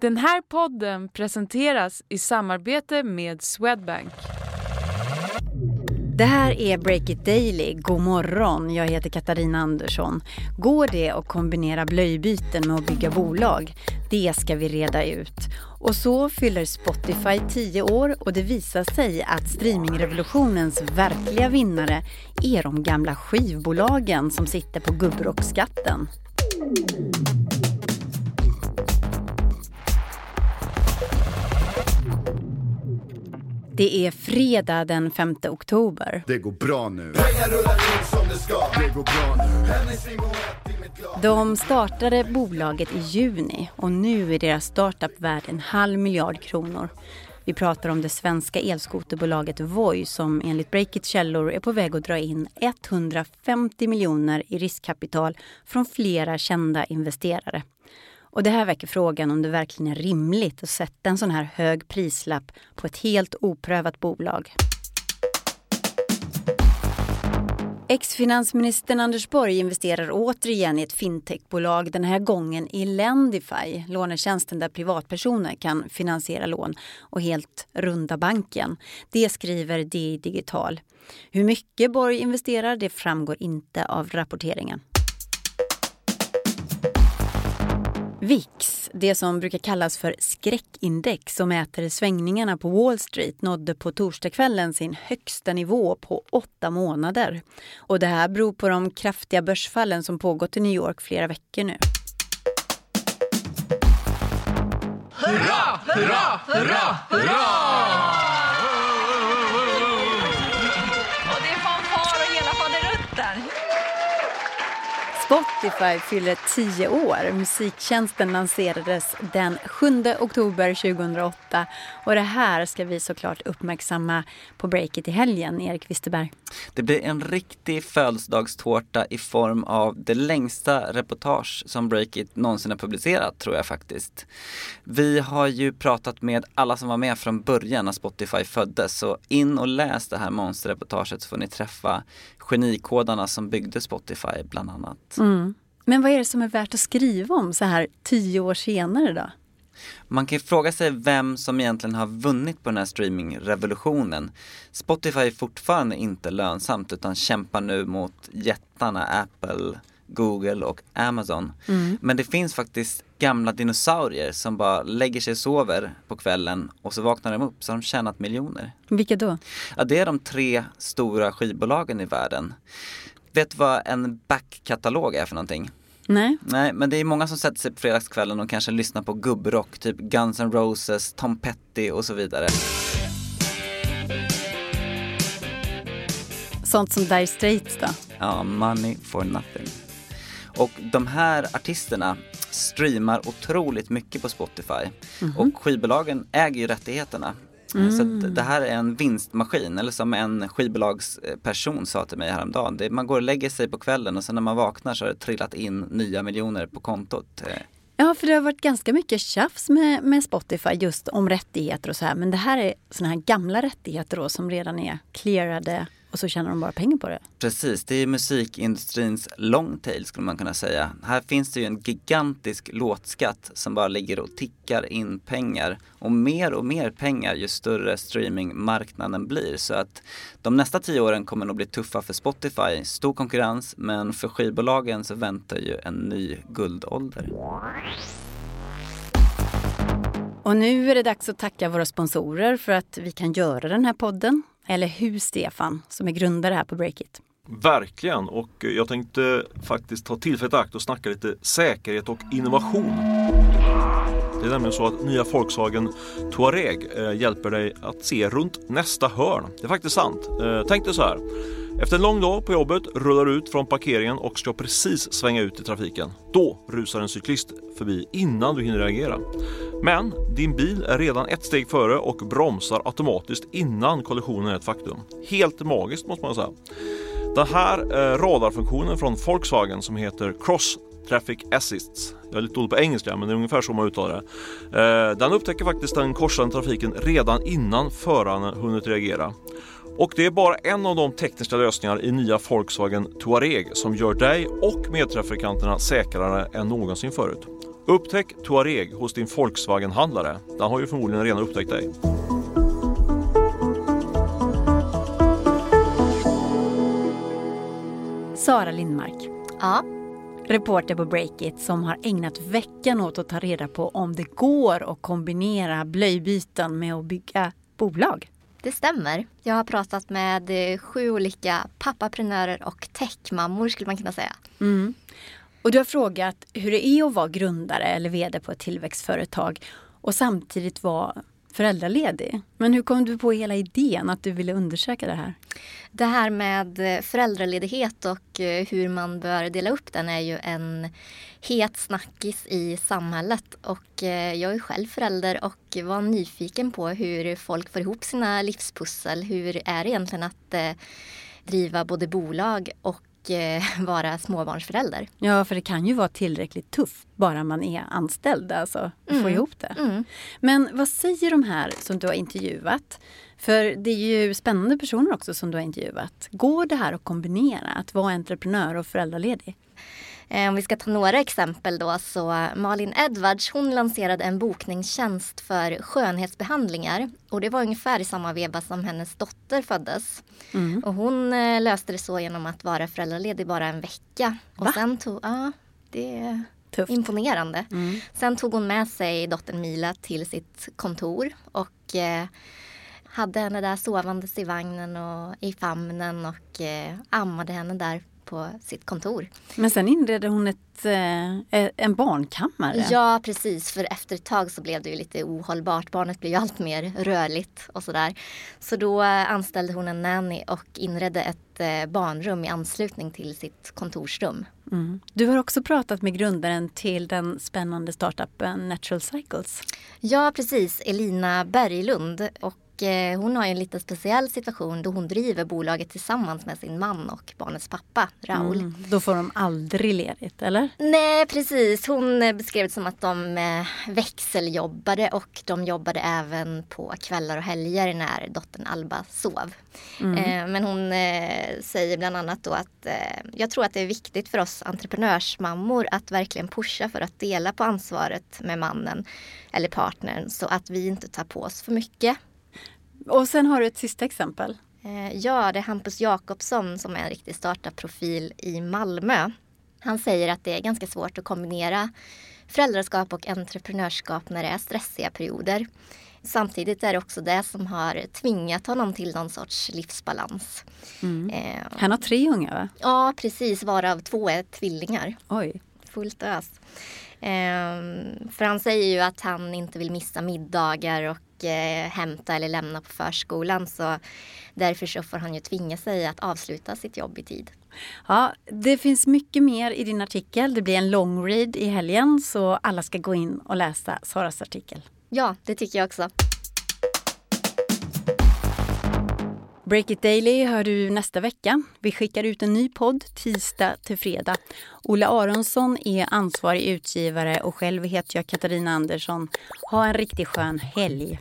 Den här podden presenteras i samarbete med Swedbank. Det här är Break It Daily. God morgon, jag heter Katarina Andersson. Går det att kombinera blöjbyten med att bygga bolag? Det ska vi reda ut. Och så fyller Spotify 10 år och det visar sig att streamingrevolutionens verkliga vinnare är de gamla skivbolagen som sitter på gubbrockskatten. Det är fredag den 5 oktober. Det går bra nu. Pengar rullar in som det ska. Det går bra nu. De startade bolaget i juni och nu är deras startup värd en halv miljard kronor. Vi pratar om det svenska elskoterbolaget Voi som enligt Breakit källor är på väg att dra in 150 miljoner i riskkapital från flera kända investerare. Och det här väcker frågan om det verkligen är rimligt att sätta en sån här hög prislapp på ett helt oprövat bolag. Ex-finansministern Anders Borg investerar återigen i ett fintechbolag, den här gången i Lendify, lånetjänsten där privatpersoner kan finansiera lån och helt runda banken. Det skriver DI Digital. Hur mycket Borg investerar det framgår inte av rapporteringen. VIX, det som brukar kallas för skräckindex som mäter svängningarna på Wall Street, nådde på torsdagskvällen sin högsta nivå på åtta månader. Och det här beror på de kraftiga börsfallen som pågått i New York flera veckor nu. Hurra, hurra, hurra, hurra! Spotify fyller 10 år. Musiktjänsten lanserades den 7 oktober 2008 och det här ska vi såklart uppmärksamma på breaket i helgen, Erik Wisterberg. Det blir en riktig födelsedagstårta i form av det längsta reportage som Breakit någonsin har publicerat, tror jag faktiskt. Vi har ju pratat med alla som var med från början när Spotify föddes, så in och läs det här monsterreportaget så får ni träffa genikodarna som byggde Spotify bland annat. Mm. Men vad är det som är värt att skriva om så här tio år senare då? Man kan ju fråga sig vem som egentligen har vunnit på den här streamingrevolutionen. Spotify är fortfarande inte lönsamt utan kämpar nu mot jättarna Apple, Google och Amazon. Mm. Men det finns faktiskt gamla dinosaurier som bara lägger sig och sover på kvällen och så vaknar de upp så har de tjänat miljoner. Vilka då? Ja, det är de tre stora skivbolagen i världen. Vet du vad en backkatalog är för någonting? Nej. Nej, men det är många som sätter sig på fredagskvällen och kanske lyssnar på gubbrock, typ Guns N' Roses, Tom Petty och så vidare. Sånt som Dire Straits då? Ja, Money for nothing. Och de här artisterna streamar otroligt mycket på Spotify. Mm -hmm. Och skivbolagen äger ju rättigheterna. Mm. Så det här är en vinstmaskin, eller som en skivbolagsperson sa till mig häromdagen. Det, man går och lägger sig på kvällen och sen när man vaknar så har det trillat in nya miljoner på kontot. Ja, för det har varit ganska mycket tjafs med, med Spotify just om rättigheter och så här. Men det här är såna här gamla rättigheter då som redan är clearade och så tjänar de bara pengar på det. Precis, det är musikindustrins long tail skulle man kunna säga. Här finns det ju en gigantisk låtskatt som bara ligger och tickar in pengar. Och mer och mer pengar ju större streamingmarknaden blir. Så att de nästa tio åren kommer nog bli tuffa för Spotify. Stor konkurrens, men för skivbolagen så väntar ju en ny guldålder. Och nu är det dags att tacka våra sponsorer för att vi kan göra den här podden. Eller hur Stefan, som är grundare här på Breakit? Verkligen och jag tänkte faktiskt ta tillfället i akt och snacka lite säkerhet och innovation. Det är nämligen så att nya Volkswagen Touareg eh, hjälper dig att se runt nästa hörn. Det är faktiskt sant. Eh, tänk dig så här. Efter en lång dag på jobbet rullar du ut från parkeringen och ska precis svänga ut i trafiken. Då rusar en cyklist förbi innan du hinner reagera. Men din bil är redan ett steg före och bromsar automatiskt innan kollisionen är ett faktum. Helt magiskt måste man säga. Den här eh, radarfunktionen från Volkswagen som heter Cross Traffic Assists. Jag är lite dålig på engelska men det är ungefär så man uttalar det. Eh, den upptäcker faktiskt den korsande trafiken redan innan föraren hunnit reagera. Och det är bara en av de tekniska lösningar i nya Volkswagen Touareg som gör dig och medtrafikanterna säkrare än någonsin förut. Upptäck Touareg hos din Volkswagen-handlare. Den har ju förmodligen redan upptäckt dig. Sara Lindmark, Ja, reporter på Breakit som har ägnat veckan åt att ta reda på om det går att kombinera blöjbyten med att bygga bolag. det stämmer. Jag har pratat med sju olika pappaprenörer och techmammor skulle man kunna säga. Mm. Och du har frågat hur det är att vara grundare eller vd på ett tillväxtföretag och samtidigt vara föräldraledig. Men hur kom du på hela idén att du ville undersöka det här? Det här med eh, föräldraledighet och eh, hur man bör dela upp den är ju en het snackis i samhället. Och eh, jag är själv förälder och var nyfiken på hur folk får ihop sina livspussel. Hur är det egentligen att driva både bolag och eh, vara småbarnsförälder? Ja, för det kan ju vara tillräckligt tufft bara man är anställd, alltså att få Mm. ihop det. Mm. Men vad säger de här som du har intervjuat? För det är ju spännande personer också som du har intervjuat. Går det här att kombinera, att vara entreprenör och föräldraledig? Eh, Om vi ska ta några exempel då så Malin Edwards hon lanserade en bokningstjänst för skönhetsbehandlingar och det var ungefär i samma veva som hennes dotter föddes. Mm. Och hon eh, löste det så genom att vara föräldraledig bara en vecka. Och Va? sen tog, ja, det Tufft. imponerande. Mm. Sen tog hon med sig dottern Mila till sitt kontor och eh, hade henne där sovandes i vagnen och i famnen och eh, ammade henne där på sitt kontor. Men sen inredde hon ett, eh, en barnkammare. Ja, precis. För efter ett tag så blev det ju lite ohållbart. Barnet blev ju allt mer rörligt och sådär. Så då eh, anställde hon en nanny och inredde ett eh, barnrum i anslutning till sitt kontorsrum. Mm. Du har också pratat med grundaren till den spännande startupen Natural Cycles. Ja, precis. Elina Berglund. Och eh, hon har en lite speciell situation då hon driver bolaget tillsammans med sin man och barnets pappa, Raoul. Mm. Då får de aldrig ledigt, eller? Nej, precis. Hon eh, beskrev det som att de eh, växeljobbade och de jobbade även på kvällar och helger när dottern Alba sov. Eh, Men hon säger bland annat då att jag tror att det är viktigt för oss entreprenörsmammor att verkligen pusha för att dela på ansvaret med mannen eller partnern så att vi inte tar på oss för mycket. Och sen har du ett sista exempel. Eh, Ja, det är Hampus Jakobsson som är en riktig startup-profil i Malmö. Han säger att det är ganska svårt att kombinera föräldraskap och entreprenörskap när det är stressiga perioder. Samtidigt är det också det som har tvingat honom till någon sorts livsbalans. Eh, Han har tre unga, va? Ja, precis. Varav två är tvillingar. Oj. Fullt ös. Ehm, för han säger ju att han inte vill missa middagar och eh, hämta eller lämna på förskolan. Så därför så får han ju tvinga sig att avsluta sitt jobb i tid. Ja, det finns mycket mer i din artikel. Det blir en long read i helgen så alla ska gå in och läsa Saras artikel. Ja, det tycker jag också. Break It Daily hör du nästa vecka. Vi skickar ut en ny podd tisdag till fredag. Ola Aronsson är ansvarig utgivare och själv heter jag Katarina Andersson. Ha en riktigt skön helg.